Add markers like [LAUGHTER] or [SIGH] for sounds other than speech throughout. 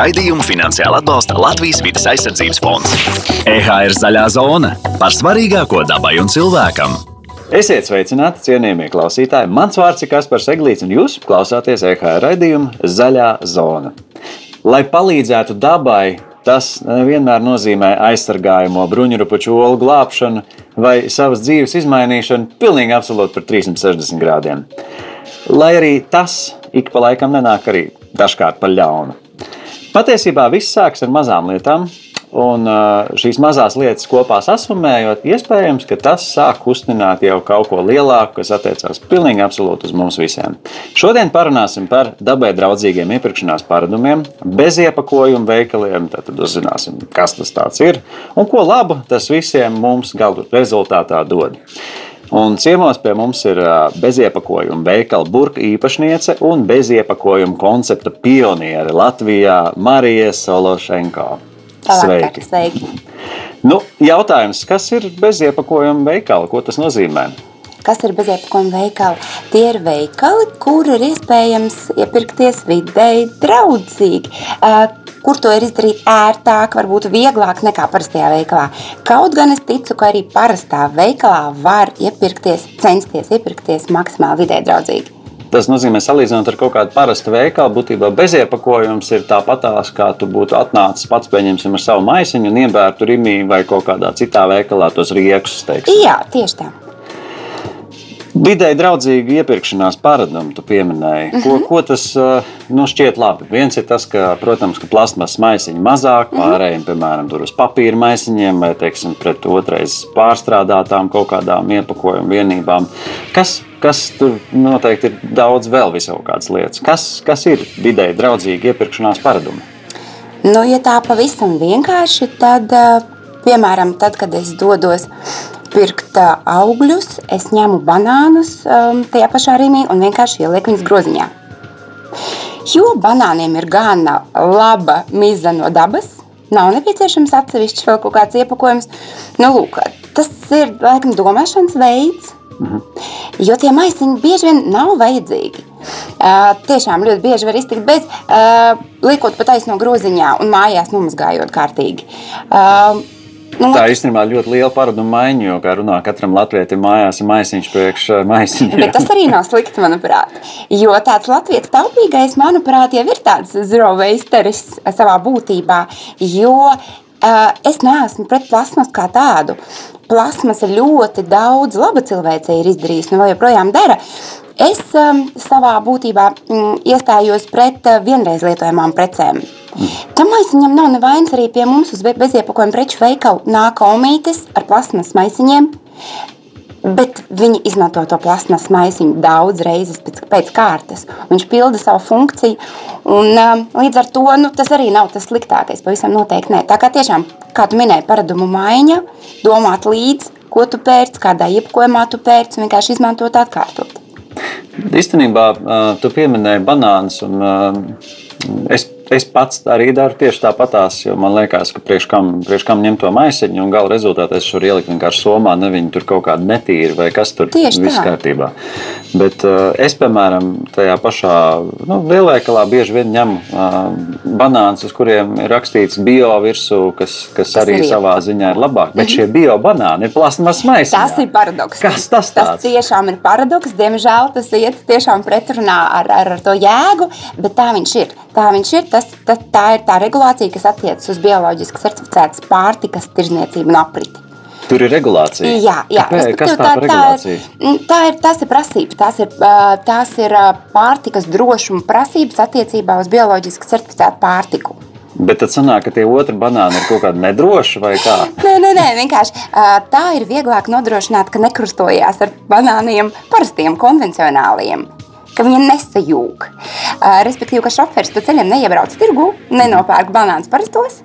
Raidījumu finansiāli atbalsta Latvijas vidas aizsardzības fonds. EHR zaļā zona par svarīgāko dabai un cilvēkam. Esiet sveicināti, cienījamie klausītāji. Mans vārds ir Kaspars Eglīts, un jūs klausāties EHR raidījumu Zaļā zona. Lai palīdzētu dabai, tas nevienmēr nozīmē aizsargājumu bruņurupuču olu glābšanu vai savas dzīves izmainīšanu pilnīgi absolūti par 360 grādiem. Lai arī tas ik pa laikam nenāk arī dažkārt par ļaunu. Patiesībā viss sākas ar mazām lietām, un šīs mazās lietas kopā sasumējot, iespējams, ka tas sāk kustināt jau kaut ko lielāku, kas attiecās pilnīgi absolūti uz mums visiem. Šodien parunāsim par dabai draudzīgiem iepirkšanās paradumiem, bez iepakojumu veikaliem, tad uzzināsim, kas tas ir un ko labu tas visiem mums galu rezultātā dod. Un ciemos pie mums ir beziepakojuma veikala burka īpašniece un beziepakojuma koncepta pioniere Latvijā Marija Sološenko. Sveiki! Sveiki. Nu, jautājums, kas ir beziepakojuma veikala? Ko tas nozīmē? Kas ir beziepakojuma veikali? Tie ir veikali, kur ir iespējams iepirkties vidēji draudzīgi, kur to ir izdarīt ērtāk, varbūt vieglāk nekā parastajā veikalā. Kaut gan es ticu, ka arī parastā veikalā var iepirkties, censties iepirkties maksimāli vidēji draudzīgi. Tas nozīmē, salīdzinot ar kaut kādu parastu veikalu, būtībā beziepakojums ir tāpatās, kā tu būtu atnācis pats, pieņemsim, ar savu maisiņu un iebērtu rimī vai kaut kādā citā veikalā tos riekus. Teiksim. Jā, tieši tā. Vidēji draudzīga iepirkšanās paradumu, tu pieminēji. Ko, mm -hmm. ko tas nu, šķiet labi? Viens ir tas, ka, protams, ka plasmas maisiņi mazāk, mhm. pārējiem, piemēram, uz papīra maisiņiem vai, teiksim, pret otrais pārstrādātām kaut kādām iepakojuma vienībām. Kas, kas tur noteikti ir daudz vēl visau kādas lietas? Kas, kas ir vidēji draudzīga iepirkšanās paradumi? Nu, ja tā pavisam vienkārši, tad, piemēram, tad, kad es dodos pirkt augļus, es ņemu banānus um, tajā pašā rīmī un vienkārši ielieku viņus groziņā. Jo banāniem ir gan laba miza no dabas, nav nepieciešams atsevišķs vēl kaut kāds iepakojums. Nu, lūk, tas ir laikam domāšanas veids. Mhm. Jo tie maisiņi bieži vien nav vajadzīgi. Uh, tiešām ļoti bieži var iztikt bez, uh, liekot pa taisno groziņā un mājās nomazgājot kārtīgi. Uh, Nu, tā īstenībā ļoti liela paraduma maiņa, jo, kā runā, katram latvietim mājās ir maisiņš priekš maisiņa. Bet tas arī nav slikti, manuprāt. Jo tāds latviešu taupīgais, manuprāt, jau ir tāds zero wasteris savā būtībā. Jo uh, es neesmu pret plasmas kā tādu. Plasmas ļoti daudz laba cilvēcei ir izdarījis, un vēl joprojām dara. Es um, savā būtībā mm, iestājos pret uh, vienreiz lietojamām precēm. Tam maisiņam nav nevainas arī pie mums uz beziepakojuma preču veikalu nāk omītes ar plasmas maisiņiem. Bet viņi izmanto to plasmas maisiņu daudz reizes pēc, pēc kārtas. Viņš pilda savu funkciju. Un, um, līdz ar to nu, tas arī nav tas sliktākais. Pavisam noteikti nē. Tā kā tiešām, kā tu minēji, paradumu maiņa, domāt līdzi, ko tu pērci, kādā iepakojumā tu pērci un vienkārši izmantot atkārtot. Īstenībā tu pieminēji banānus. Es Es pats arī daru tieši tāpatās, jo man liekas, ka priekš kam, priekš kam ņemt to maisiņu, un gala rezultātā es varu ielikt vienkārši somā, ne viņi tur kaut kādi netīri vai kas tur viss kārtībā. Bet uh, es, piemēram, tajā pašā nu, lielveikalā bieži vien ņemu uh, banānus, uz kuriem ir rakstīts bio virsū, kas, kas arī, arī savā ziņā ir labāk. Bet -hmm. šie bio banāni ir plasmas maisiņi. Tas ir paradoks. Kas tas tāds? Tas tiešām ir paradoks. Diemžēl tas iet tiešām pretrunā ar, ar, ar to jēgu, bet tā viņš ir. Tā viņš ir. Tas tas, tas, tā ir tā regulācija, kas attiecas uz bioloģiski certificētas pārtikas tirzniecību un apriti. Tur ir regulācija. Jā, jā. Kāpēc, kas tā, tā, tā, ir, tā ir. Tas ir prasības. Tās ir, tās ir pārtikas drošuma prasības attiecībā uz bioloģiski certificētu pārtiku. Bet tad sanāk, ka tie otri banāni ir kaut kādi nedroši vai kā? nē, nē, nē, vienkārši tā ir vieglāk nodrošināt, ka nekrustojās ar banāniem parastiem, konvencionāliem ka viņa nesajūg. Uh, respektīvi, ka šoferis pa ceļiem neiebrauc tirgu, nenopērk banānus parastos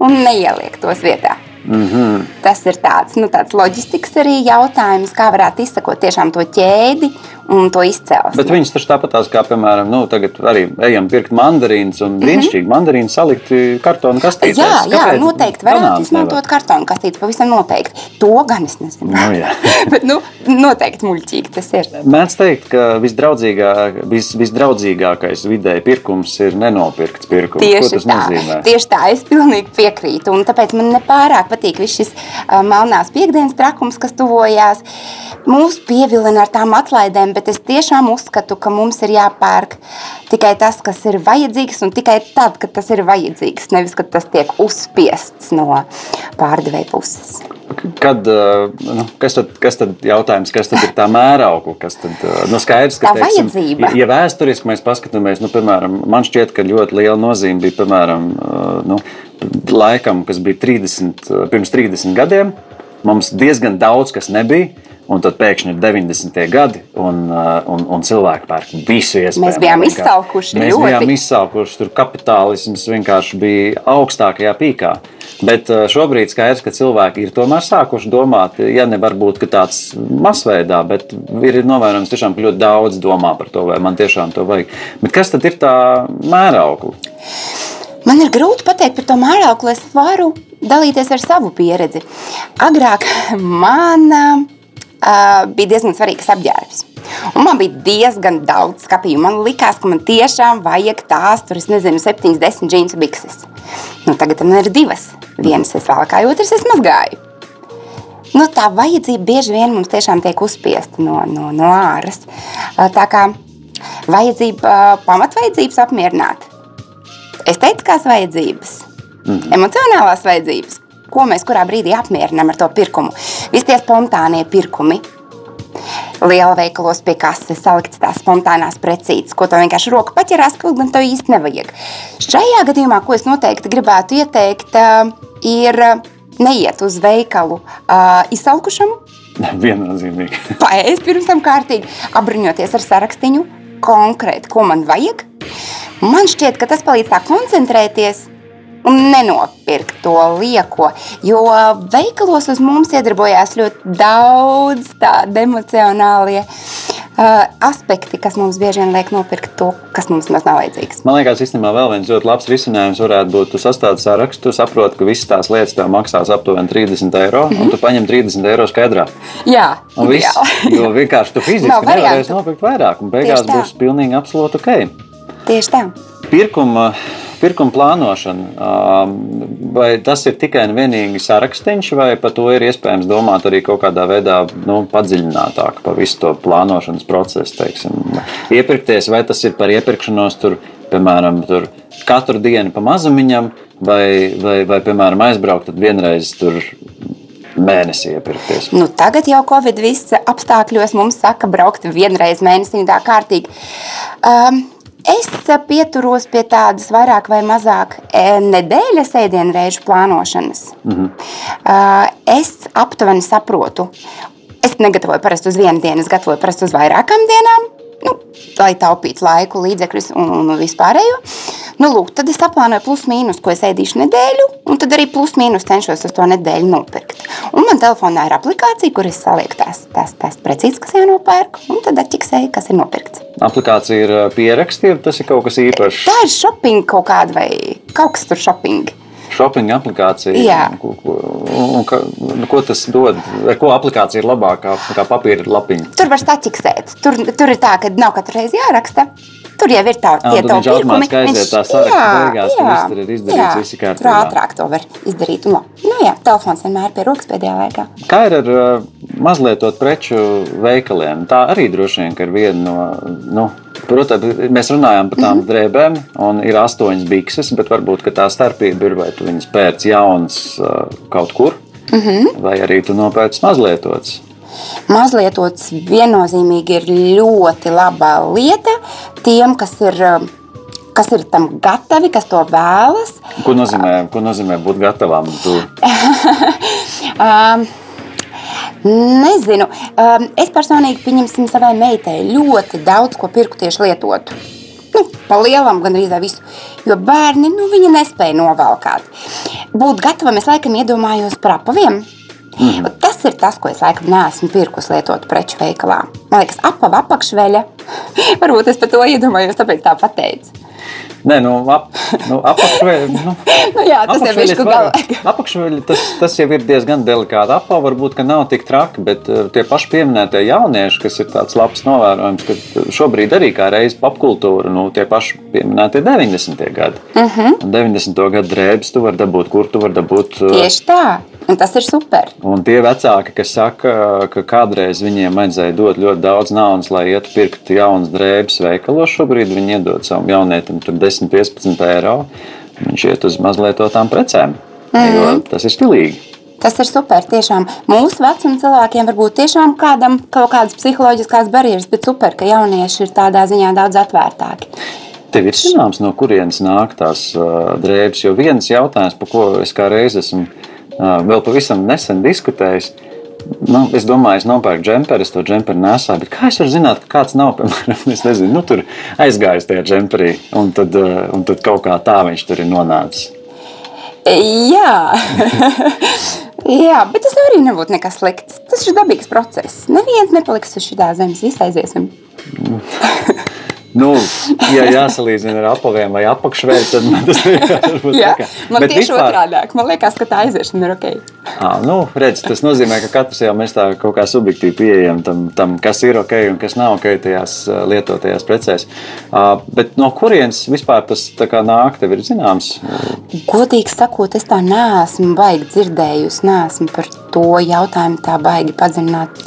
un neieliek tos vietā. Mm -hmm. Tas ir tāds, nu, tāds loģistikas arī jautājums, kā varētu izsakot tiešām to ķēdi un to izcelsmi. Bet viņas taču tāpat tās kā, piemēram, nu, tagad arī ejam pirkt mandarīnus un brīnišķīgi mm -hmm. mandarīnu salikt kartonu kastītēs. Jā, jā Kāpēc noteikti varētu izmantot kartonu kastītes. Pavisam noteikti. To gan es nezinu. Nu. [LAUGHS] Bet nu, noteikti muļķīgi tas ir. Mēdz teikt, ka visdraudzīgā, vis, visdraudzīgākais vidēji pirkums ir nenopirkts pirkums. Ko Tieši tas tā, nozīmē? tieši tā, es pilnīgi piekrītu. Un tāpēc man nepārāk patīk viss šis uh, melnās piekdienas trakums, kas tuvojās. Mūs pievilina ar tām atlaidēm, bet es tiešām uzskatu, ka mums ir jāpērk tikai tas, kas ir vajadzīgs, un tikai tad, kad tas ir vajadzīgs. Nevis, kad tas tiek uzspiests no pārdevēja puses. Kad, uh, nu, kas, tad, kas tad jautājums, kas tad ir tā mēraukla? Kas tad, uh, nu, skaidrs, ka, Tā vajadzība. ja vēsturiski mēs paskatāmies, nu, piemēram, man šķiet, ka ļoti liela nozīme bija, piemēram, uh, nu, laikam, kas bija 30, uh, pirms 30 gadiem, mums diezgan daudz kas nebija. Un tad pēkšņi ir 90. gadi, un, uh, un, un cilvēki pērk visu iespējamu. Mēs bijām izsalkuši Mēs ļoti. bijām izsalkuši, tur kapitālisms vienkārši bija augstākajā pīkā. Bet uh, šobrīd skaidrs, ka cilvēki ir tomēr sākuši domāt, ja ne varbūt tāds masveidā, bet ir novērojams, tiešām, ka ļoti daudz domā par to, vai man tiešām to vajag. Bet kas tad ir tā mēraukla? Man ir grūti pateikt par to mērauklu, es varu dalīties ar savu pieredzi. Agrāk man uh, bija diezgan svarīgs apģērbs. Un man bija diezgan daudz skāpju. Man liekas, ka man tiešām vajag tās, tur, es nezinu, 7, 10 džinsu bikses. Nu, tagad man ir divas. Vienas es valkāju, otras es mazgāju. Nu, tā vajadzība bieži vien mums tiešām tiek uzspiesta no, no, no āras. Uh, Tā kā vajadzība, uh, pamatvajadzības apmierināt. Es teicu, kādas vajadzības, mm -hmm. emocionālās vajadzības, ko mēs kurā brīdī apmierinām ar to pirkumu. Visi tie spontānie pirkumi. Liela veikalos pie kases salikts tās spontānās precīzes, ko tev vienkārši roka paķerās, kaut gan tev īsti nevajag. Šajā gadījumā, ko es noteikti gribētu ieteikt, ā, ir ā, neiet uz veikalu ā, izsalkušam, [LAUGHS] Viennozīmīgi. paēst pirms tam kārtīgi, apbruņoties ar sarakstu konkrēti, ko man vajag. Man šķiet, ka tas palīdz tā koncentrēties un nenopirkt to lieko. Jo veikalos uz mums iedarbojās ļoti daudz tādu emocionālie uh, aspekti, kas mums bieži vien liek nopirkt to, kas mums maz nav vajadzīgs. Man liekas, īstenībā vēl viens ļoti labs risinājums varētu būt, tu sastādi sarakstu, tu saproti, ka visas tās lietas tev maksās aptuveni 30 eiro, mm -hmm. un tu paņem 30 eiro skaidrā. Jā, Un viss, ideāli. jo vienkārši tu [LAUGHS] fiziski nevarēsi variantu. nopirkt vairāk, un beigās būs pilnīgi absolūti ok. Tieši tā. Pirkuma, pirkuma plānošana, vai tas ir tikai un vienīgi sarakstīns, vai par to ir iespējams domāt arī kaut kādā veidā nu, padziļinātāk par visu to plānošanas procesu? Teiksim. Iepirkties, vai tas ir par iepirkšanos, tur, piemēram, tur katru dienu pa mazumiņam, vai, vai, vai piemēram, aizbraukt vienreiz tur mēnesī iepirkties. Nu, tagad jau Covid viss apstākļos mums saka, braukt vienreiz mēnesī tā kārtīgi. Um, es pieturos pie tādas vairāk vai mazāk e, nedēļas ēdienreizu plānošanas. Mm -hmm. es aptuveni saprotu. Es negatavoju parasti uz vienu dienu, es gatavoju parasti uz vairākām dienām. Nu, lai taupītu laiku, līdzekļus un, un vispārējo. Nu, lūk, tad es aplānoju plus-mínus, ko es ēdīšu nedēļu, un tad arī plus-mínus cenšos uz to nedēļu nopirkt. Un man telefonā ir aplikācija, kur es salieku tās, tās, tās precīzi, kas jānopērk, un tad atķiksēju, kas ir nopirkts. Aplikācija ir ā, pierakstīta, tas ir kaut kas īpašs. Tā ir shopping kaut kāda vai kaut kas tur shopping. Shopping aplikācija. Jā. Ko, ko, un, ka, nu, ko tas dod? Ar ko aplikācija ir labākā nekā papīra lapiņa? Tur var saķiksēt. Tur, tur ir tā, ka nav katru reizi jāraksta. Tur jau ir tā, tad tavu viņš automātiski aiziet tā saraksta beigās, tur viss tur ir izdarīts, viss ir kārtībā. Tur ātrāk to var izdarīt. Un, nu, jā, telefons vienmēr pie rokas pēdējā laikā. Kā ir ar mazlietotu preču veikaliem? Tā arī droši vien ka ir viena no. Nu, Protams, mēs runājam par tām drēbēm, un ir astoņas bikses, bet varbūt tā starpība ir, vai tu viņus pērc jaunas kaut kur, mm. -hmm. vai arī tu nopērci mazlietotas. Mazlietots viennozīmīgi ir ļoti laba lieta tiem, kas ir, kas ir tam gatavi, kas to vēlas. Ko nozīmē, ko nozīmē būt gatavam? Um, [LAUGHS] nezinu, um, es personīgi pieņemsim savai meitai ļoti daudz ko pirku tieši lietotu. Nu, pa lielam gan arī visu. Jo bērni nu, viņi nespēja novalkāt. Būt gatavam, es laikam iedomājos par apaviem. Mm. Tas ir tas, ko es laikam neesmu pirkus lietotu preču veikalā? Man liekas, apava apakšveļa. [LAUGHS] Varbūt es par to iedomājos, tāpēc tā pateicu. Nē, nu, ap, nu, apakšveļ, nu, [LAUGHS] Nu, jā, tas ir viņš, kur galvā. Apakšveļ, tas, tas jau ir diezgan delikāti. Apā varbūt, nav tik traki, bet uh, tie paši pieminētie jaunieši, kas ir tāds labs novērojums, ka šobrīd arī kā reiz popkultūra, nu, tie paši pieminētie 90. gadi. Uh. -huh. Un 90. gadu drēbes tu vari dabūt, kur tu vari dabūt. uh, Tieši tā. Un tas ir super. Un tie vecāki, kas saka, ka kādreiz viņiem vajadzēja dot ļoti daudz naudas, lai ietu pirkt jaunas drēbes veikalos, šobrīd viņi iedod savam jaunietim tur 10, 15 eiro. Viņš iet uz mazlietotām precēm, jo tas ir stilīgi. Tas ir super. Tiešām mūsu vecuma cilvēkiem varbūt tiešām kādam kaut kādas psiholoģiskās barjeras, bet super, ka jaunieši ir tādā ziņā daudz atvērtāki. Tev ir zināms, no kurienes nāk tās uh, drēbes, jo viens jautājums, par ko es kā reiz esmu vēl pavisam nesen diskutējis. Nu, es domāju, es nopērku džemperi, es to džemperi. Bet kā es varu zināt, ka kāds nav, [LAUGHS] piemēram, nezinu, nu, tur aizgājis tajā džemperī, un tad, uh, un tad kaut kā tā viņš tur ir nonācis. Jā. [LAUGHS] Jā, bet tas arī nebūtu nekas slikts. Tas ir dabīgs process. Neviens nepaliks uz šīs zemes, visi aiziesim. [LAUGHS] Nu, [LAUGHS] ja jāsalīdzina ar apaviem vai apakšvēju, tad man tas [LAUGHS] varbūt Jā, tā kā. man Bet tieši vispār- otrādi. Man liekas, ka tā aiziešana ir ok. À, nu, redz, tas nozīmē, ka katrs jau mēs tā kaut kā subjektīvi pieejam tam, tam, kas ir ok un kas nav ok tajās lietotajās precēs. Uh, bet no kurienes vispār tas nāk, tev ir zināms? Godīgi sakot, es tā neesmu baigi dzirdējusi, neesmu par to jautājumu tā baigi padziļināt,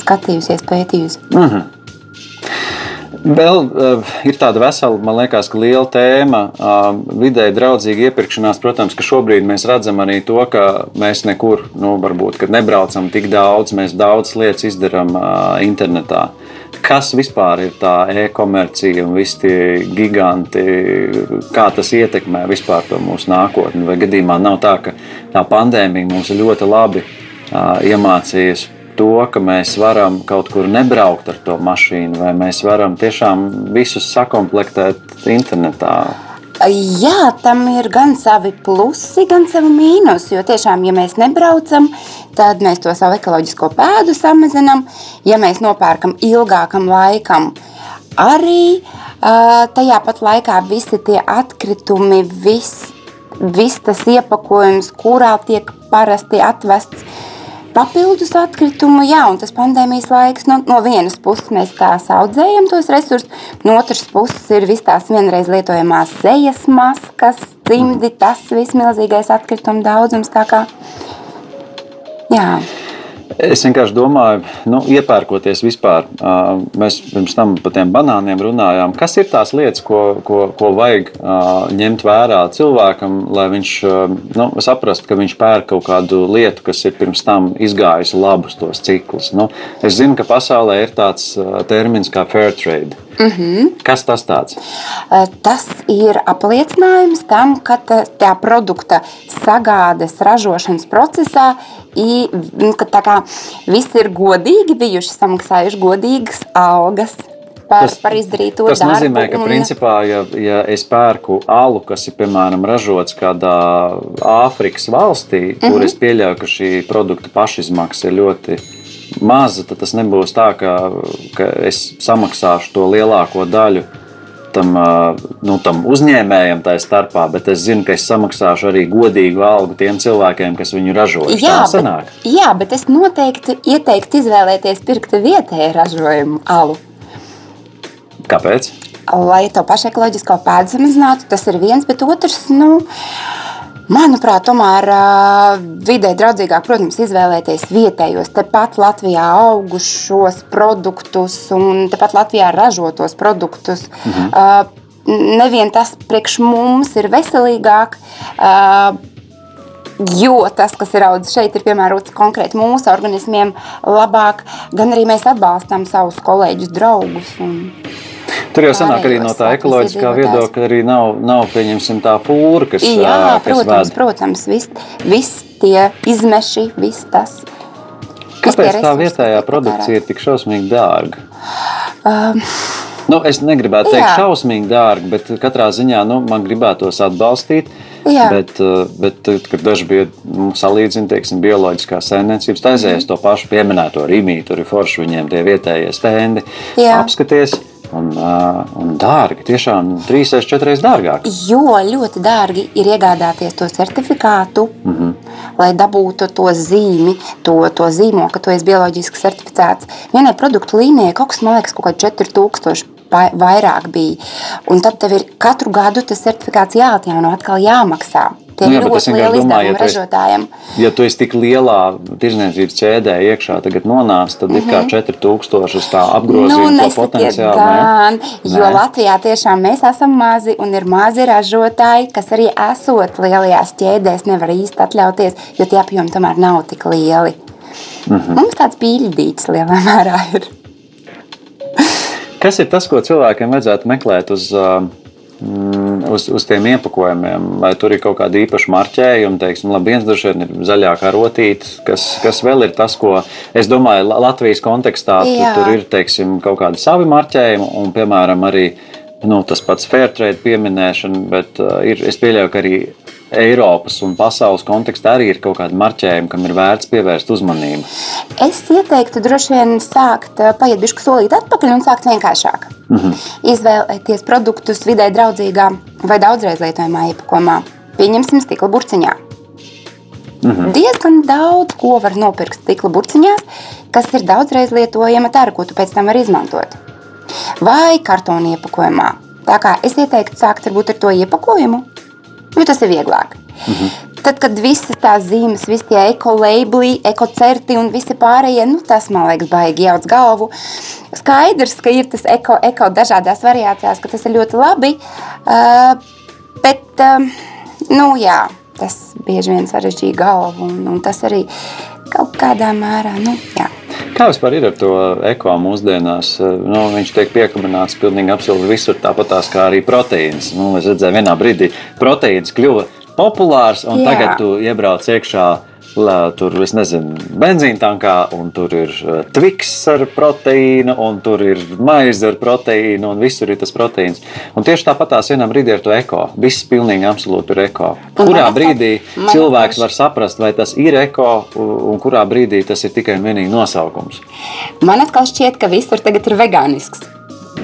skatījusies, pētījusi. Vēl uh, ir tāda vesela, man liekas, ka liela tēma uh, vidēji draudzīga iepirkšanās. Protams, ka šobrīd mēs redzam arī to, ka mēs nekur, nu, varbūt, nebraucam tik daudz, mēs daudz lietas izdarām uh, internetā. Kas vispār ir tā e-komercija un visi tie giganti, kā tas ietekmē vispār to mūsu nākotni? Vai gadījumā nav tā, ka tā pandēmija mums ļoti labi uh, iemācījusi to, ka mēs varam kaut kur nebraukt ar to mašīnu, vai mēs varam tiešām visus sakomplektēt internetā. Jā, tam ir gan savi plusi, gan savi mīnusi. Jo tiešām, ja mēs nebraucam, tad mēs to savu ekoloģisko pēdu samazinām. Ja mēs nopērkam ilgākam laikam, arī tajā pat laikā visi tie atkritumi, viss vis tas iepakojums, kurā tiek parasti atvests. Papildus atkritumu, jā, un tas pandēmijas laiks, no, no vienas puses mēs tā audzējam tos resursus, no otras puses ir visas tās vienreiz lietojamās sejas maskas, cimdi, tas viss milzīgais atkrituma daudzums. Jā, Es vienkārši domāju, nu, iepērkoties vispār, mēs pirms tam par tiem banāniem runājām. Kas ir tās lietas, ko, ko, ko vajag ņemt vērā cilvēkam, lai viņš nu, saprastu, ka viņš pērk kaut kādu lietu, kas ir pirms tam izgājusi labus tos ciklus? Nu, es zinu, ka pasaulē ir tāds termins kā fair trade. Mm -hmm. Kas tas tāds? Eh, Tas ir apliecinājums tam, ka tā produkta sagādes, ražošanas procesā i, kā viss ir godīgi bijuši, samaksājuši godīgas algas par, tas, par izdarīto Tas darbu. nozīmē, ka un- principā, ja, ja es pērku alu, kas ir piemēram ražots kādā Āfrikas valstī, mm -hmm. kur es pieļauju, ka šī produkta pašizmaksa ir ļoti maza, tad tas nebūs tā, ka, ka es samaksāšu to lielāko daļu. Tam, nu, tam uzņēmējam tā starpā, bet es zinu, ka es samaksāšu arī godīgu algu tiem cilvēkiem, kas viņu ražo. Jā, bet, jā, bet es noteikti ieteiktu izvēlēties pirkt vietēju ražojumu alu. Kāpēc? lai to pašu ekoloģisko pēdu samazinātu. Tas ir viens, bet otrs, nu, manuprāt, tomēr vidē draudzīgāk, protams, izvēlēties vietējos, tepat Latvijā augušos produktus un tepat Latvijā ražotos produktus. Mhm. Nevien tas priekš mums ir veselīgāk. Jo tas, kas ir audzis šeit, ir piemērots konkrēti mūsu organismiem labāk, gan arī mēs atbalstām savus kolēģus, draugus. Un... Tur jau sanāk arī no tā ekoloģiskā viedokļa, arī nav, nav pieņemsim tā fūra, kas, Jā, ā, kas protams, ved. protams viss vis tie izmeši, viss tas. Kāpēc tā vietējā produkcija ir tik šausmīgi dārga? Um, Nu, es negribētu teikt Jā. šausmīgi dārgi, bet katrā ziņā nu, man gribētos atbalstīt. Jā. Bet, uh, bet tad, kad daži bija nu, salīdzināti, teiksim, bioloģiskās saimniecības, tā aizies to pašu pieminēto rīmītu, tur ir forši viņiem tie vietējie stendi. Jā. Apskaties, un, uh, un dārgi, tiešām trīsreiz, četreiz dārgāk. Jo ļoti dārgi ir iegādāties to certifikātu, mm -hmm. lai dabūtu to zīmi, to, to zīmo, ka tu esi bioloģiski certificēts. Vienai produktu līnijai kaut kas, man liekas, kaut kā 4000 vai- vairāk bija. Un tad tev ir katru gadu tas certifikāts jāatjauno, atkal jāmaksā. Tie Nu jā, ļoti lieli ja izdevumi esi- ražotājiem. Ja tu esi tik lielā tirdzniecības ķēdē iekšā, tagad nonāc, tad ir kā 4000 uz tā apgrozījuma Mhm. Nu, nesakiet potenciālu. ne? gan, jo Nē. Latvijā tiešām mēs esam mazi un ir mazi ražotāji, kas arī esot lielajās ķēdēs, nevar īsti atļauties, jo tie apjomi tomēr nav tik lieli. Mhm. Mums tāds pīļdīts lielā mērā ir. Kas ir tas, ko cilvēkiem vajadzētu meklēt uz, mm, uz, uz tiem iepakojumiem? Vai tur ir kaut kāda īpaša marķējuma, teiksim, labi, viens droši vien ir zaļā karotīte, kas, kas vēl ir tas, ko es domāju, La- Latvijas kontekstā tu, tur ir teiksim, kaut kādi savi marķējumi, un, piemēram, arī nu, tas pats Fairtrade pieminēšana, bet uh, ir, es pieļauju, ka arī Eiropas un pasaules kontekstā arī ir kaut kādi marķējumi, kam ir vērts pievērst uzmanību. Es ieteiktu droši vien sākt, ā, paiet bišķi solīt atpakaļ un sākt vienkāršāk. Mm. -hmm. Izvēlēties produktus vidē draudzīgā vai daudzreiz lietojamā iepakojumā. Pieņemsim stikla burciņā. Mm. -hmm. Diezgan daudz ko var nopirkt stikla burciņās, kas ir daudzreiz lietojama tara, ko tu pēc tam vari izmantot. Vai kartona iepakojumā. Tā kā es ieteiktu sākt varbūt ar to iepakojumu, jo tas ir vieglāk. -hmm. Tad, kad visas tās zīmes, visi tie ekolabeli, ekocerti un visi pārējie, nu, tas man liekas, baigi jauc galvu. Skaidrs, ka ir tas eko, eko dažādās variācijās, ka tas ir ļoti labi. Uh, bet, um, nu, jā, tas bieži vien sarežģīja galvu, un, un tas arī kaut kādā mērā, nu, jā. Kā vispār ir ar to eko mūsdienās? Nu, viņš tiek piekabināts pilnīgi absolūti visur, tāpat kā arī proteīns. Nu, es redzēju, vienā brīdī proteīns kļuva populārs, un. Jā. tagad tu iebrauc iekšā. Tur nezinu, benzīna tankā, un tur ir eh, tviks ar proteīnu, un tur ir maize ar proteīnu, un visur ir tas proteīns. Un tieši tāpat tās vienā brīdī ar to eko. Viss pilnīgi absolūti ir eko. Kurā brīdī cilvēks var saprast, vai tas ir eko, un kurā brīdī tas ir tikai un vienīgi nosaukums? Man atkal šķiet, ka visur tagad ir vegānisks.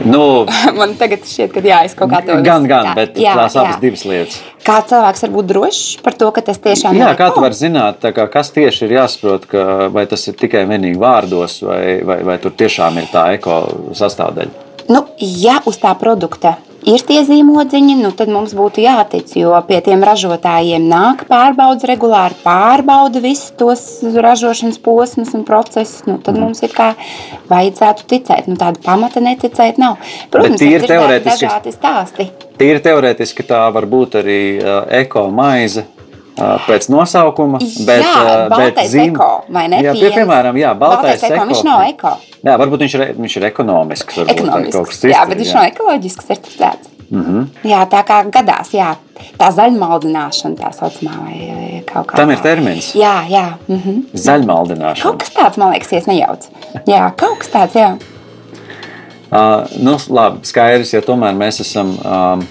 Nu, [LAUGHS] Man tagad šķiet, ka jā, es kaut kā to gan, gan, tā, bet jā, tās abas jā. divas lietas. Kā cilvēks var būt drošs par to, ka tas tiešām Jā, ir kā eko? tu vari zināt, kā, kas tieši ir jāsaprot, ka, vai tas ir tikai vienīgi vārdos, vai, vai, vai tur tiešām ir tā eko sastāvdaļa? Nu, ja uz tā produkta ir tie zīmodziņi, nu, tad mums būtu jātic, jo pie tiem ražotājiem nāk pārbaudas regulāri, pārbauda visus tos ražošanas posmus un procesus. Nu, tad mums ir kā vajadzētu ticēt. Nu, tāda pamata neticēt nav. Protams, ir teorētiski- stāsti. Tīri teorētiski tā var būt arī eko maize. Pēc nosaukuma, bet, jā, bet baltais zīm- eko, ne? Jā, pie, piemēram, jā, baltais, eko. Viņš nav eko. Jā, varbūt viņš ir, viņš ir ekonomisks. vai kaut kas Ekonomisks. cits Jā, bet viņš nav ekoloģisks certificēts. Mm -hmm. Jā, tā kā gadās, jā, tā zaļmaldināšana, tā saucamā, vai, kaut kā Tam ir termins. Jā, jā. Mhm. Zaļmaldināšana. Kaut kas tāds, man liekas, es nejaucu. Jā, kaut kas tāds, jā. Uh, nu, labi, skaidrs, ja tomēr mēs esam um,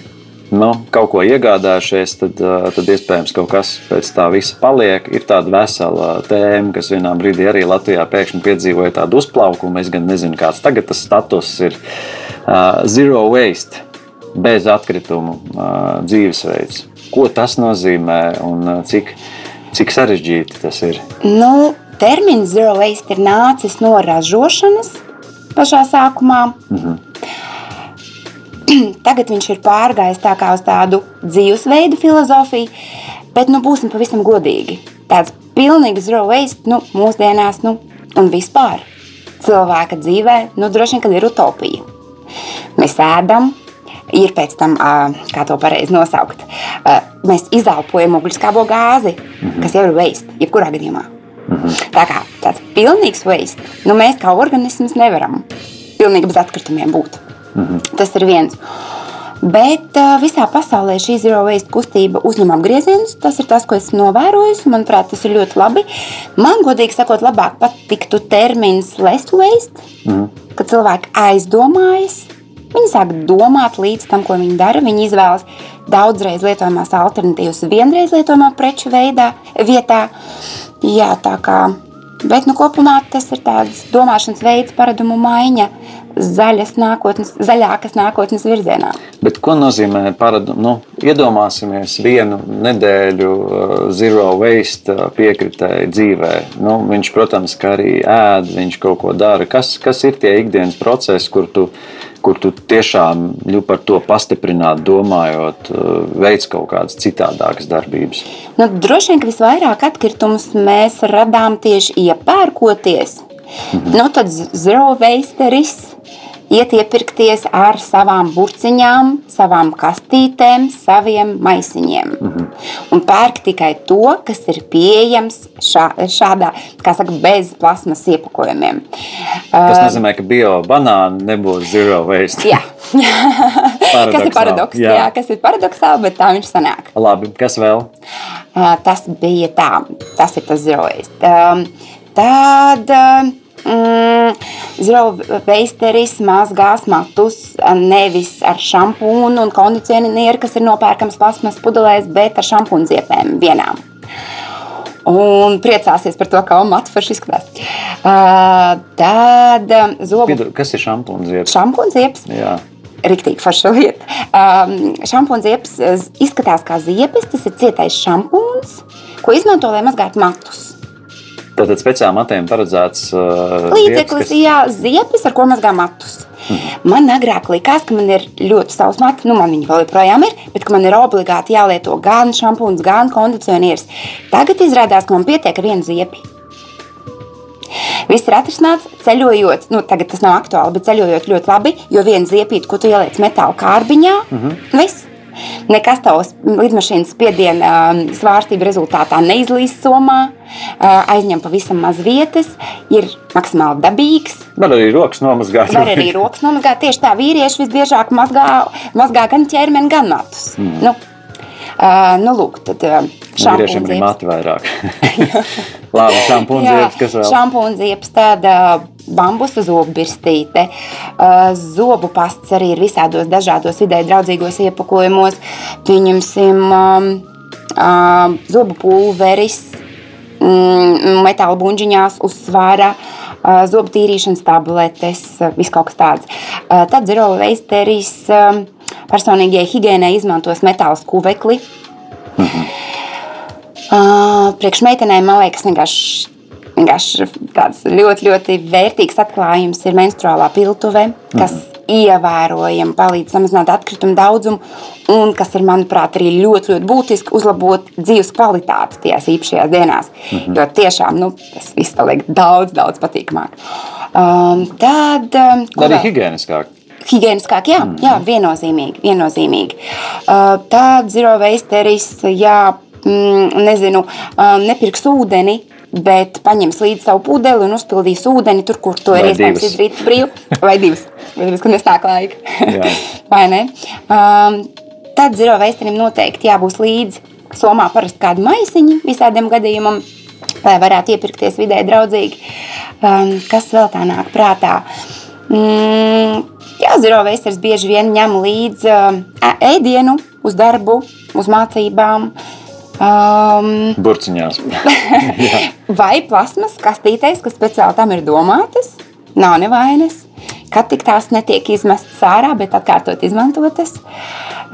nu, kaut ko iegādājušies, tad, uh, tad iespējams kaut kas pēc tā visa paliek. Ir tāda vesela tēma, kas vienā brīdī arī Latvijā pēkšņi piedzīvoja tādu uzplaukumu. Es gan nezinu, kāds tagad tas status ir. Uh, zero waste, bez atkritumu uh, dzīvesveids. Ko tas nozīmē un uh, cik, cik sarežģīti tas ir? Nu, termins zero waste ir nācis no ražošanas pašā sākumā. [CLEARS THROAT] Tagad viņš ir pārgājis tā kā uz tādu dzīvesveidu filozofiju, bet nu, būsim pavisam godīgi. Tāds pilnīgi zero waste nu, mūsdienās nu, un vispār cilvēka dzīvē nu, droši vien ir utopija. Mēs ēdam, ir pēc tam, kā to pareizi nosaukt, mēs izelpojam uguļskābo gāzi, kas jau ir waste, jebkurā gadījumā. Tā kā tāds pilnīgs waste, nu mēs kā organisms nevaram pilnīgi bez atkritumiem būt. Tas ir viens. Bet visā pasaulē šī zero waste kustība uzņem apgriezienus. Tas ir tas, ko esmu novērojis. Manuprāt, tas ir ļoti labi. Man, godīgi sakot, labāk patiktu termins less waste, mm. kad cilvēki aizdomājas. Viņi sāk domāt līdz tam, ko viņi dara. Viņi izvēlas daudzreiz lietojamās alternatīvas vienreiz lietojamā preču veidā, vietā. Jā, tā kā, bet nu, kopumā tas ir tāds domāšanas veids, paradumu maiņa zaļas nākotnes, zaļākas nākotnes virzienā. Bet ko nozīmē paradumu? Nu, iedomāsimies vienu nedēļu uh, zero waste uh, piekritēji dzīvē. Nu, viņš, protams, arī ēd, viņš kaut ko dara. Kas, kas ir tie ikdienas procesi, kur tu, kur tu tiešām par to pastiprināt, domājot, uh, veids kaut kādas citādākas darbības? Nu, droši vien, ka visvairāk atkritumus mēs radām tieši iepērkoties. Mhm. Nu, tad zero waste risks iet iepirkties ar savām burciņām, savām kastītēm, saviem maisiņiem. Mm -hmm. Un pērk tikai to, kas ir pieejams šā, šādā, kā saka, bez plasmas iepakojumiem. Tas nozīmē, ka bio banāni nebūs zero waste. Jā. [LAUGHS] kas ir paradoks? Jā. jā, kas ir paradoxāli, bet tā viņš sanāk. Labi, kas vēl? Tas bija tā, tas ir tas zero waste. Tad Mm, Zroveisteris mazgās matus nevis ar šampūnu un kondicionieru, kas ir nopērkams plasmas pudelēs, bet ar šampūnu ziepēm vienām. Un priecāsies par to, kā matu forši izskatās. Uh, tad zobu. Pidu, kas ir šampūns ziepes? Šampūns ziepes. Jā. Riktīgi forša lieta. Um, šampūns ziepes izskatās kā ziepes, tas ir cietais šampūns, ko izmanto, lai mazgātu matus. Tātad speciāli matiem paredzēts uh, līdzeklis, kas... jā, ziepes, ar ko mazgā matus. Hmm. Man agrāk likās, ka man ir ļoti savs mati, nu man viņi vēl joprojām ir, bet man ir obligāti jālieto gan šampūns, gan kondicionieris. Tagad izrādās, ka man pietiek ar vienu ziepi. Viss ir atrisināts, ceļojot, nu, tagad tas nav aktuāli, bet ceļojot ļoti labi, jo viena ziepīte, ko tu ieliec metāla kārbiņā, mm -hmm. viss. Nekas tavs lidmašīnas spiediena um, svārstību rezultātā neizlīst somā, uh, aizņem pavisam maz vietas, ir maksimāli dabīgs. Var arī rokas nomazgāt. Var arī rokas nomazgāt. Tieši tā vīrieši visbiežāk mazgā, mazgā gan ķermeni, gan matus. Mm. Nu, Uh, nu, lūk, tad uh, šāpūna ziepes. mati vairāk. Labi, [LAUGHS] šampūna ziepes, kas vēl? Šampūna ziepes, tāda bambusa zobu birstīte. Uh, zobu pasts arī ir visādos dažādos vidē draudzīgos iepakojumos. Pieņemsim um, uh, zobu pulveris, mm, metāla buļģiņās uzsvara. Zobu tīrīšanas tabletes, viss kaut kas tāds. Tad zero veisteris. Personīgajai higiēnai izmantos metāla skuvekli. Mhm. Uh, priekš meitenēm, man liekas, vienkārši, vienkārši tāds ļoti, ļoti vērtīgs atklājums ir menstruālā piltuve, kas mhm. ievērojami palīdz samazināt atkritumu daudzumu, un kas ir, manuprāt, arī ļoti, ļoti būtiski uzlabot dzīves kvalitāti tajās īpašajās dienās. Mhm. Jo tiešām nu, tas viss paliek daudz, daudz patīkamāk. Um, tad, um, arī higiēniskāk. Higiēniskāk, jā, mm. jā viennozīmīgi. viennozīmīgi. Uh, Tāda zero wasteris, jā, mm, nezinu, uh, nepirks ūdeni. Bet paņems līdzi savu pudeli un uzpildīs ūdeni tur, kur to ir iespējams izdarīt brīvi. Vai divas, vai divas, kad nesnāk laika. [LAUGHS] vai ne? Um, tad zero wasterim noteikti jābūt līdzi somā parasti kādu maisiņu visādiem gadījumam, lai varētu iepirkties vidē draudzīgi. Um, kas vēl tā nāk prātā? Mm, Jā, zero veisters bieži vien ņem līdzi ēdienu uz darbu, uz mācībām. Um, Burciņās. [LAUGHS] vai plasmas kastītēs, kas speciāli tam ir domātas, nav nevainas kad tik tās netiek izmestas ārā, bet atkārtot izmantotas.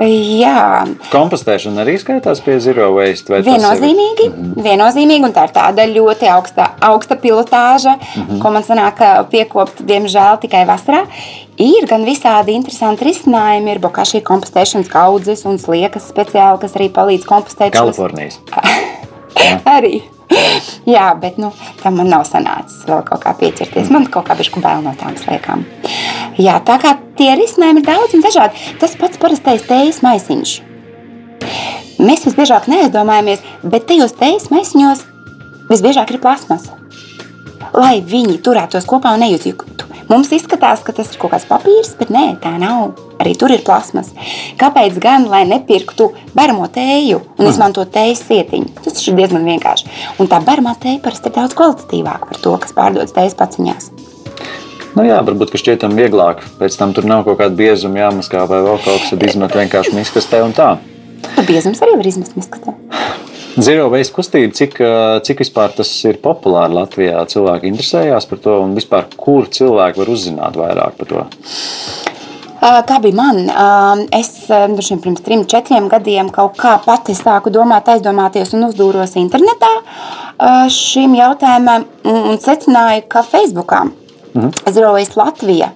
Jā. Kompostēšana arī skaitās pie zero waste. Viennozīmīgi, mm -hmm. viennozīmīgi, un tā ir tāda ļoti augsta, augsta pilotāža, mm -hmm. ko man sanāk piekopt, diemžēl, tikai vasarā. Ir gan visādi interesanti risinājumi, ir bokašī kompostēšanas kaudzes un sliekas speciāli, kas arī palīdz kompostēt. Kalifornijas. [LAUGHS] [LAUGHS] arī. Jā, bet nu, tam man nav sanācis vēl kaut kā pieķerties. Man kaut kā bišķi bail no tām sliekām. Jā, tā kā tie risinājumi ir daudz un dažādi. Tas pats parastais teijas maisiņš. Mēs visbiežāk neaizdomājamies, bet tajos teijas maisiņos visbiežāk ir plasmasa. Lai viņi turētos kopā un nejūtu Mums izskatās, ka tas ir kaut kāds papīrs, bet nē, tā nav. Arī tur ir plasmas. Kāpēc gan, lai nepirktu barmo tēju un mm. izmantotu tējas sietiņu? Tas ir diezgan vienkārši. Un tā barmā tēja parasti ir daudz kvalitatīvāka par to, kas pārdodas tējas paciņās. Nu jā, varbūt šķiet tam vieglāk. Pēc tam tur nav kaut kāda biezuma jāmaskā vai vēl kaut kas, tad izmet vienkārši miskastē un tā. Biezums arī var izmest miskastē. [SIGHS] Zero waste kustība, cik, cik vispār tas ir populāri Latvijā? Cilvēki interesējās par to, un vispār kur cilvēki var uzzināt vairāk par to? Ā, Kā bija man? Es droši vien pirms trim, četriem gadiem kaut kā pati sāku domāt, aizdomāties un uzdūros internetā šim jautājumam un secināju, ka Facebookā Zero Waste Latvija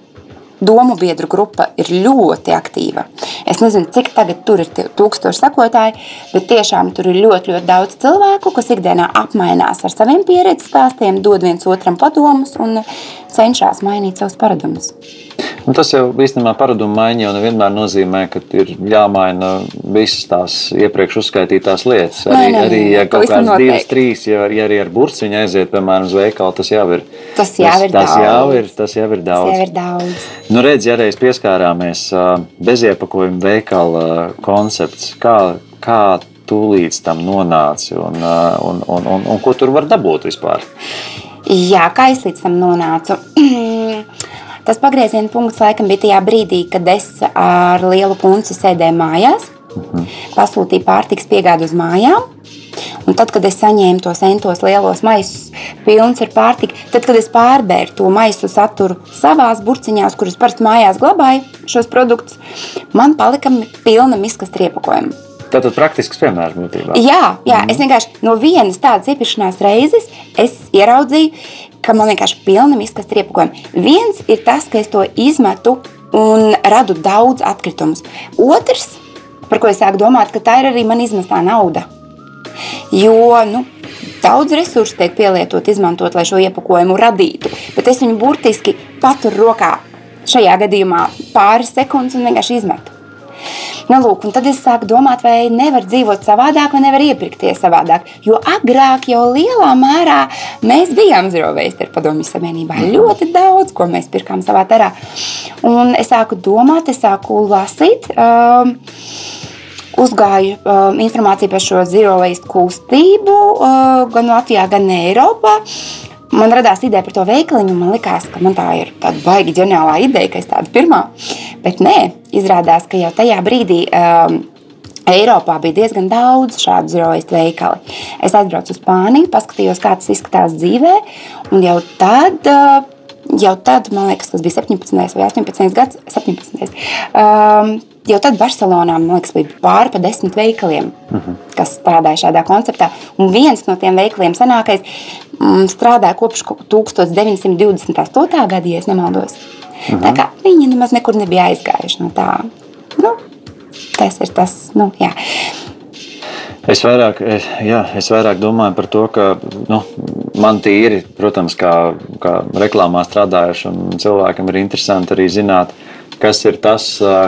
domu biedru grupa ir ļoti aktīva. Es nezinu, cik tagad tur ir tūkstoši sekotāji, bet tiešām tur ir ļoti, ļoti daudz cilvēku, kas ikdienā apmainās ar saviem pieredzes stāstiem, dod viens otram padomus un cenšas mainīt savus paradumus. Un tas jau īstenībā paradumu maiņa jau nevienmēr nozīmē, ka ir jāmaina visas tās iepriekš uzskaitītās lietas. Arī, nē, arī nē, ja kaut kādas divas, trīs, ja, ja arī ar burciņu aiziet, piemēram, uz veikalu, tas jau ir. Tas jau ir tas, daudz. jau ir, tas jau ir Tas daudz. jau ir daudz. Nu, redz, ja reiz pieskārāmies beziepakojuma veikala koncepts, kā, kā tūlīt tam nonāci un, un, un, un, un ko tur var dabūt vispār? Jā, kā es līdz tam nonācu? [CLEARS THROAT] Tas pagrieziena punkts laikam bija tajā brīdī, kad es ar lielu punci sēdēju mājās, pasūtīju pārtiks piegādi uz mājām. Un tad, kad es saņēmu tos entos lielos maisus, pilns ar pārtiku, tad, kad es pārbēru to maisu saturu savā burciņā, kurus parasti mājās glabāju šos produktus, man palika pilna miskas riepakojuma. Tātad praktisks piemērs būtībā. Jā, jā es vienkārši no vienas tādas iepirkšanās reizes es ieraudzīju, ka man vienkārši ir pilna miskasta riepakojuma. Viens ir tas, ka es to izmetu un radu daudz atkritumus. Otrs, par ko es sāku domāt, ka tā ir arī man izmestā nauda. Jo nu, daudz resursu tiek pielietot, izmantot, lai šo iepakojumu radītu. Bet es viņu burtiski paturu rokā šajā gadījumā pāris sekundes un vienkārši izmetu. Nu, lūk, tad es sāku domāt, vai nevar dzīvot savādāk, vai nevar iepirkties savādāk. Jo agrāk jau lielā mērā mēs bijām zero waste ar padomju savienībā. Ļoti daudz, ko mēs pirkām savā terā. Un es sāku domāt, es sāku lasīt. Um, Uzgāju uh, informāciju par šo zero waste kustību uh, gan Latvijā, gan Eiropā. Man radās ideja par to veikaliņu, un man liekas, ka man tā ir tāda baigi ģeniālā ideja, ka es tādu pirmā. Bet nē, izrādās, ka jau tajā brīdī um, Eiropā bija diezgan daudz šādu zero waste veikalu. Es aizbraucu uz Spāniju, paskatījos, kā tas izskatās dzīvē, un jau tad. Uh, Jau tad, man liekas, tas bija 17. vai 18. gads, 17. Um, jau tad Barcelonā liekas, bija pāri pa desmit veikaliem, uh -huh. kas strādāja šādā konceptā. Un viens no tiem veikaliem, senākais, mm, strādāja kopš 1928. gada, ja nemaldos. Uh -huh. Tā kā viņi nemaz nekur nebija aizgājuši no tā. Nu, tas ir tas, nu, jā. Es vairāk, es- jā, es vairāk domāju par to, ka nu, man tīri, protams, kā, kā reklāmā strādājušam cilvēkam, ir interesanti arī zināt, kas ir tas,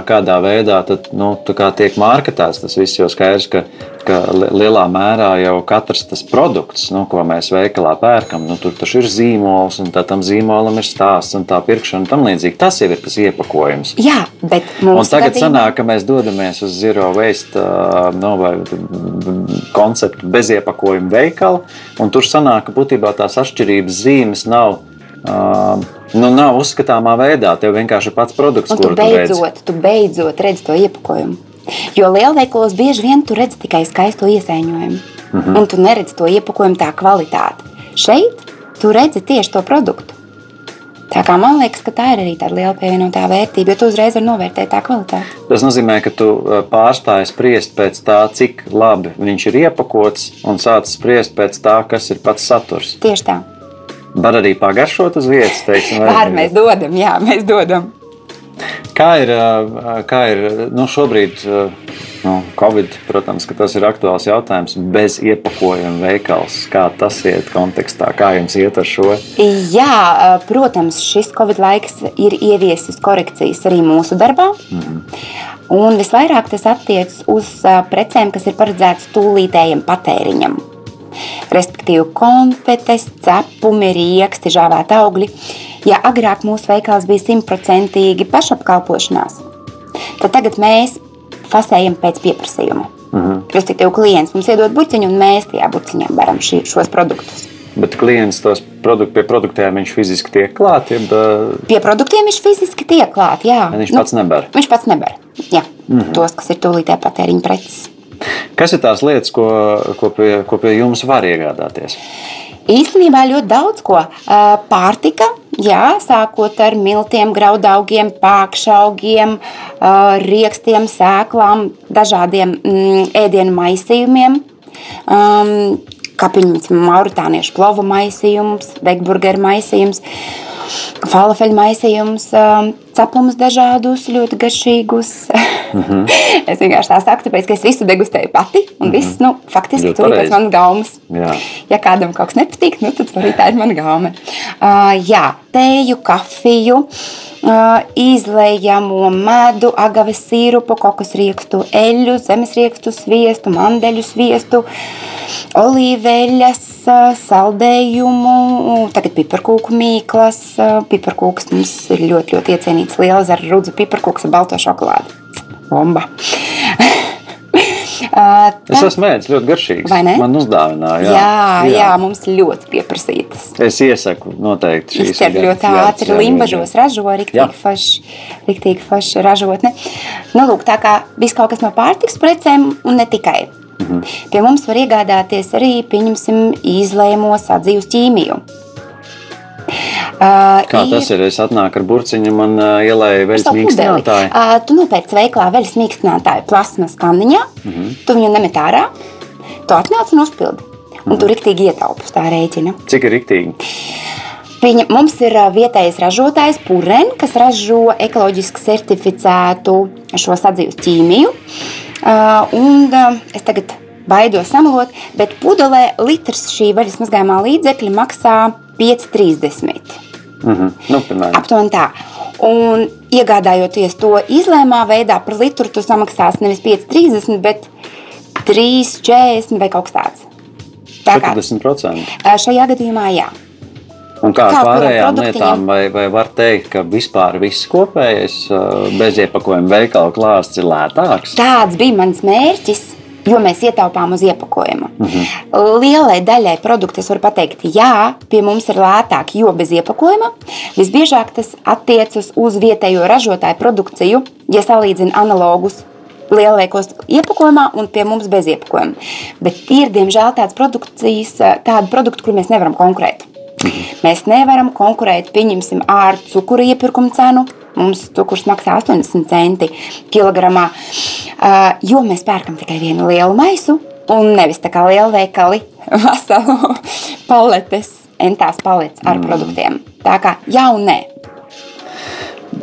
kādā veidā tad, nu, kā tiek mārketēts. Tas viss jau skaidrs, ka, ka li- lielā mērā jau katrs tas produkts, nu, ko mēs veikalā pērkam, nu, tur taču ir zīmols, un tā, tam zīmolam ir stāsts un tā pirkšana un tam līdzīgi. Tas jau ir tas iepakojums. Jā, bet Un mums tagad sanāk, ka mēs dodamies uz zero waste ā, nu, vai konceptu bez iepakojuma veikalu. un Tur sanāk, ka būtībā tās atšķirības zīmes nav. ā, Nu, nav uzskatāmā veidā. Tev vienkārši ir pats produkts, Un tu kuru tu beidzot, tu beidzot redzi to iepakojumu. Jo lielveikalos bieži vien tu redzi tikai skaisto iesaiņojumu, Mhm. -huh. un tu neredzi to iepakojumu tā kvalitāti. Šeit tu redzi tieši to produktu. Tā kā man liekas, ka tā ir arī tāda liela pievienotā vērtība, jo tu uzreiz vari novērtēt tā kvalitāti. Tas nozīmē, ka tu pārstāji spriest pēc tā, cik labi viņš ir iepakots, un sāc spriest pēc tā, kas ir pats saturs. Tieši tā. Var arī pagaršot uz vietas, teiksim, vai- Pār mēs dodam, jā, mēs dodam. Kā ir, kā ir nu, šobrīd, nu, Covid, protams, tas ir aktuāls jautājums, bez iepakojuma veikals. Kā tas iet kontekstā, kā jums iet ar šo? Jā, protams, šis Covid laiks ir ieviesis korekcijas arī mūsu darbā. Un visvairāk tas attiecas uz precēm, kas ir paredzētas tūlītējam patēriņam. Respektīvi, konfetes, cepumi, rieksti, žāvēti augļi. Ja agrāk mūsu veikals bija simtprocentīgi pašapkalpošanās, tad tagad mēs fasējam pēc pieprasījuma. Uh -huh. Respektīvi, klients mums iedod buļciņu, un mēs tajā buļciņā varam šī, šos produktus. Bet klients tos produktus pie produktiem viņš fiziski tiek klāt, jeb ā, Pie produktiem viņš fiziski tiek klāt. Jā. viņš pats nebar. Viņš pats nebar. Jā. Mm -hmm. Tos, kas ir tūlītē patēriņa preces. Kas ir tās lietas, ko, ko, pie, ko pie jums var iegādāties? Īstenībā ļoti daudz ko. Pārtika, jā, sākot ar miltiem, graudaugiem, pākšaugiem, riekstiem, sēklām, dažādiem mm, ēdienu maisījumiem. Um, piemēram, mauritāniešu plovu maisījums, vegburgeru maisījums. Falafeļu maisījums, um, cepumus dažādus, ļoti garšīgus. Mm -hmm. [LAUGHS] es vienkārši tā saku, tāpēc, ka es visu degustēju pati. Un mm -hmm. viss, nu, faktiski, Ļoti tur ir pēc manas gaumas. Jā. Ja kādam kaut kas nepatīk, nu, tad arī tā ir mana gauma. Uh, jā, tēju, kafiju, uh, izlējamo medu, agaves sīrupu, kokas riekstu, eļļu, zemes riekstu, sviestu, mandeļu sviestu, olīveļas, saldējumu, tagad piparkūku mīklas. Piparkūks mums ir ļoti, ļoti iecienīts liels ar rudzu piparkūks ar balto šokolādi. Bomba! Uh, Es esmu ēdis ļoti garšīgs. Vai ne? Man uzdāvināja. Jā, jā, jā, mums ļoti pieprasītas. Es iesaku noteikti šīs. Ir ļoti jā- ātri. jā- Limbažos ražo Jā. rīktīgi forši ražotne. Nu, lūk, tā kā viss kaut kas no pārtiks precēm un ne tikai. Mhm. Pie mums var iegādāties arī, pieņemsim, izlēmo sadzīves ķīmiju. Uh, Kā tas ir? Es atnāku ar burciņu, man uh, ielēja veļas savu pudeli. mīkstinātāju. Uh, tu nopērci veiklā veļas mīkstinātāju plasmas kanniņā, mm Mhm. -hmm. tu viņu nemet ārā, tu atnāc un uzpildi. Un Mhm. tu riktīgi ietaupi uz tā rēķina. Cik ir riktīgi? Viņa, mums ir ā, vietējais ražotājs Pūren, kas ražo ekoloģiski certificētu šo sadzīves ķīmiju. Uh, un, uh, es tagad baidos samalot, bet pudelē litrs šī vaļas mazgājumā līdzekļa maksā 5,30. Uh -huh. nu. Aptuveni tā. Un iegādājoties to izlēmā veidā par litru, tu samaksāsi nevis 5,30, bet 3,40 vai kaut kas tāds. Tā kā 40%. ā, šajā gadījumā jā. Un kā ar pārējām lietām, vai, vai var teikt, ka vispār viss kopējais beziepakojuma veikala klāsts ir lētāks? Tāds bija mans mērķis. Jo mēs ietaupām uz iepakojuma. Mm -hmm. Lielai daļai produktu es varu pateikt, jā, pie mums ir lētāk, jo bez iepakojuma. Visbiežāk tas attiecas uz vietējo ražotāju produkciju, ja salīdzina analogus lielveikos iepakojumā un pie mums bez iepakojuma. Bet ir, diemžēl, tāds produkcijas, tāda produkta, kur mēs nevaram konkurēt. Mēs nevaram konkurēt, pieņemsim, ar cukuru iepirkuma cenu. Mums cukurs maksā 80 centi kilogramā, jo mēs pērkam tikai vienu lielu maisu un nevis tā kā lielveikali [LAUGHS] veselu paletes, entās paletes ar mm. produktiem. Tā kā jā un nē.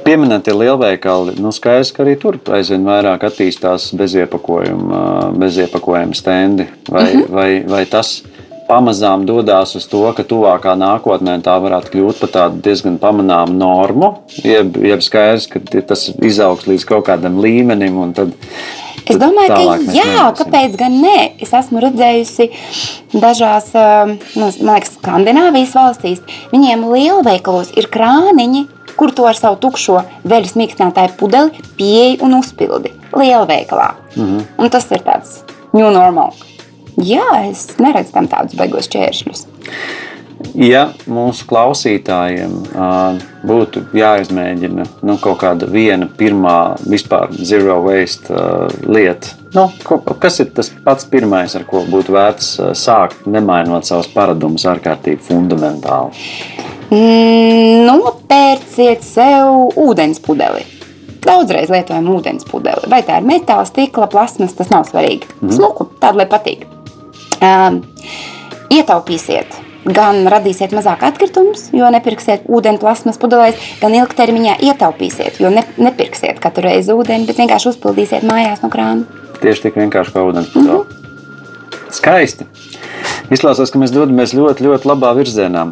Pieminētie lielveikali, nu skaidrs, ka arī tur aizvien vairāk attīstās beziepakojuma, beziepakojuma stendi. Vai, mm -hmm. vai, vai tas pamazām dodas uz to, ka tuvākā nākotnē tā varētu kļūt par tādu diezgan pamanāmu normu? Jeb, jeb skaidrs, ka tas izaugs līdz kaut kādam līmenim tad. Es domāju, tālāk ka jā, neiesim. kāpēc gan nē? Es esmu redzējusi dažās, um, nu, man liekas, Skandināvijas valstīs. Viņiem lielveikalos ir krāniņi, kur to ar savu tukšo veļas mīkstinātāju pudeli pieeja un uzpildi lielveikalā. Mm Mhm. -hmm. Un tas ir tāds new normal. Jā, es neredzu tam tādus beigos čēršļus. Ja mūsu klausītājiem uh, būtu jāizmēģina nu, kaut kāda viena pirmā vispār zero waste uh, lieta, nu, ko, kas ir tas pats pirmais, ar ko būtu vērts uh, sākt, nemainot savus paradumus ārkārtīgi fundamentāli? Mm, Nopērciet sev ūdens pudeli. Daudzreiz lietojam ūdens pudeli. Vai tā ir metāla, stikla, plasmas, tas nav svarīgi. Mm. Smuku, tādu, lai patīk. Um, ietaupīsiet. Gan radīsiet mazāk atkritumus, jo nepirksiet ūdeni plasmas pudelēs, gan ilgtermiņā ietaupīsiet, jo ne, nepirksiet katru reizi ūdeni, bet vienkārši uzpildīsiet mājās no krāna. Tieši tik vienkārši kā ūdens pudele. Mm -hmm. Skaisti. Izklausās, ka mēs dodamies ļoti, ļoti labā virzienā.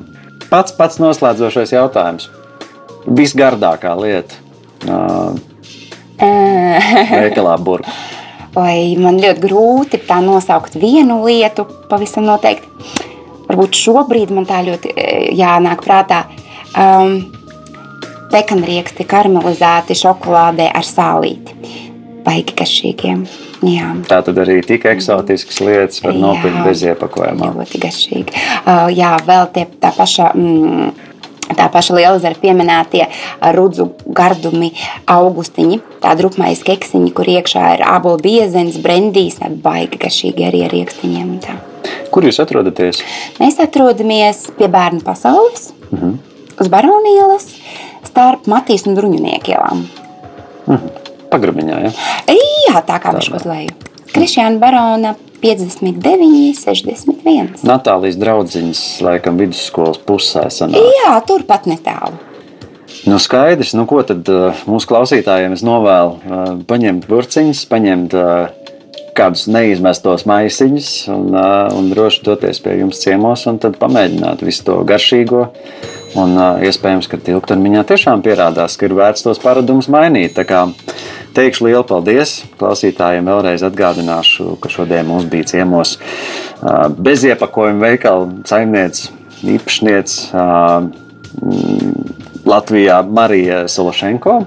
Pats pats noslēdzošais jautājums. Visgardākā lieta uh, [LAUGHS] veikalā burbuļā. Vai man ļoti grūti tā nosaukt vienu lietu, pavisam noteikti. Varbūt šobrīd man tā ļoti e, jānāk prātā. Um, Pekanrieksti karamelizēti šokolādē ar sālīti. Baigi garšīgiem. Jā. Tā tad arī tik eksotiskas lietas var nopirkt bez iepakojuma. Ļoti garšīgi. Uh, jā, vēl tie, tā paša mm, Tā paša lielzara pieminētie rudzu gardumi, augustiņi, tādi rupmais keksiņi, kur iekšā ir ābolu biezens, brendīs, tādi baigi garšīgi arī ar riekstiņiem. un tā. Kur jūs atrodaties? Mēs atrodamies pie bērnu pasaules, mm -hmm. uz Baronielas, starp Matīs un Bruņunieku ielām. Pagrabiņā, ja? Jā, tā kā viņš uz leju. Krišjāna Barona 59, 61. Natālijas draudziņas, laikam, vidusskolas pusē sanāk. Jā, turpat netālu. Nu, skaidrs, nu, ko tad uh, mūsu klausītājiem es novēlu uh, paņemt burciņus, paņemt uh, kādus neizmestos maisiņus un, uh, un droši doties pie jums ciemos un tad pamēģināt visu to garšīgo. Un, uh, iespējams, ka ilgtermiņā tiešām pierādās, ka ir vērts tos paradumus mainīt. Tā kā teikšu lielu paldies klausītājiem. Vēlreiz atgādināšu, ka šodien mums bija ciemos uh, bez iepakojuma veikala saimniece, īpašniece. Latvijā Marija Sološenko,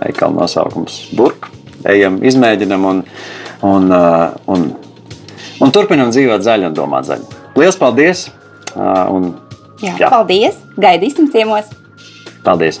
veikala nosaukums Burk. Ejam, izmēģinam un, un, un, un turpinam dzīvot zaļi un domāt zaļi. Lielas paldies! Un, Jā, jā. Paldies! Gaidīsim ciemos! paldies!